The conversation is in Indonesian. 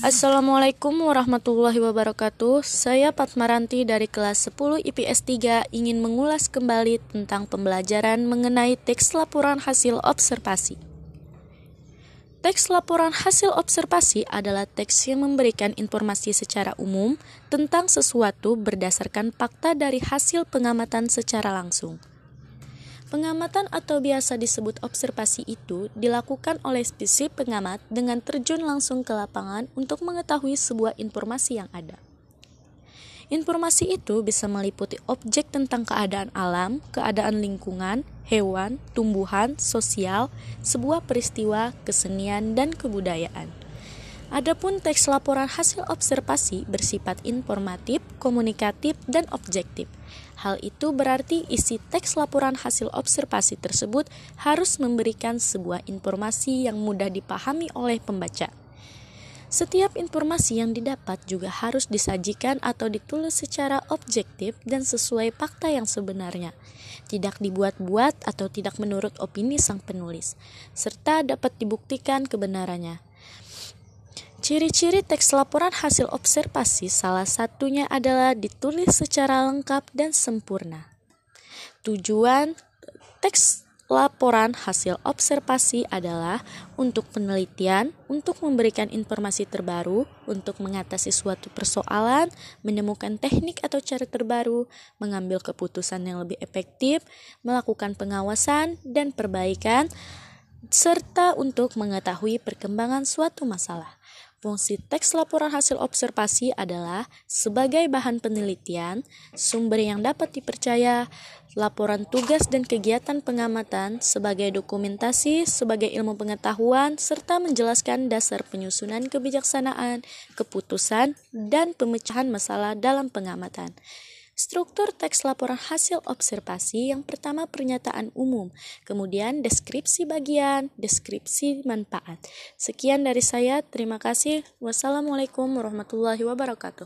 Assalamualaikum warahmatullahi wabarakatuh. Saya Patmaranti dari kelas 10 IPS 3 ingin mengulas kembali tentang pembelajaran mengenai teks laporan hasil observasi. Teks laporan hasil observasi adalah teks yang memberikan informasi secara umum tentang sesuatu berdasarkan fakta dari hasil pengamatan secara langsung. Pengamatan atau biasa disebut observasi itu dilakukan oleh spesies pengamat dengan terjun langsung ke lapangan untuk mengetahui sebuah informasi yang ada. Informasi itu bisa meliputi objek tentang keadaan alam, keadaan lingkungan, hewan, tumbuhan, sosial, sebuah peristiwa, kesenian, dan kebudayaan. Adapun teks laporan hasil observasi bersifat informatif, komunikatif, dan objektif. Hal itu berarti isi teks laporan hasil observasi tersebut harus memberikan sebuah informasi yang mudah dipahami oleh pembaca. Setiap informasi yang didapat juga harus disajikan atau ditulis secara objektif dan sesuai fakta yang sebenarnya, tidak dibuat-buat atau tidak menurut opini sang penulis, serta dapat dibuktikan kebenarannya. Ciri-ciri teks laporan hasil observasi salah satunya adalah ditulis secara lengkap dan sempurna. Tujuan teks laporan hasil observasi adalah untuk penelitian, untuk memberikan informasi terbaru, untuk mengatasi suatu persoalan, menemukan teknik atau cara terbaru, mengambil keputusan yang lebih efektif, melakukan pengawasan dan perbaikan, serta untuk mengetahui perkembangan suatu masalah. Fungsi teks laporan hasil observasi adalah sebagai bahan penelitian, sumber yang dapat dipercaya, laporan tugas dan kegiatan pengamatan sebagai dokumentasi, sebagai ilmu pengetahuan, serta menjelaskan dasar penyusunan kebijaksanaan, keputusan, dan pemecahan masalah dalam pengamatan. Struktur teks laporan hasil observasi yang pertama pernyataan umum, kemudian deskripsi bagian, deskripsi manfaat. Sekian dari saya, terima kasih. Wassalamualaikum warahmatullahi wabarakatuh.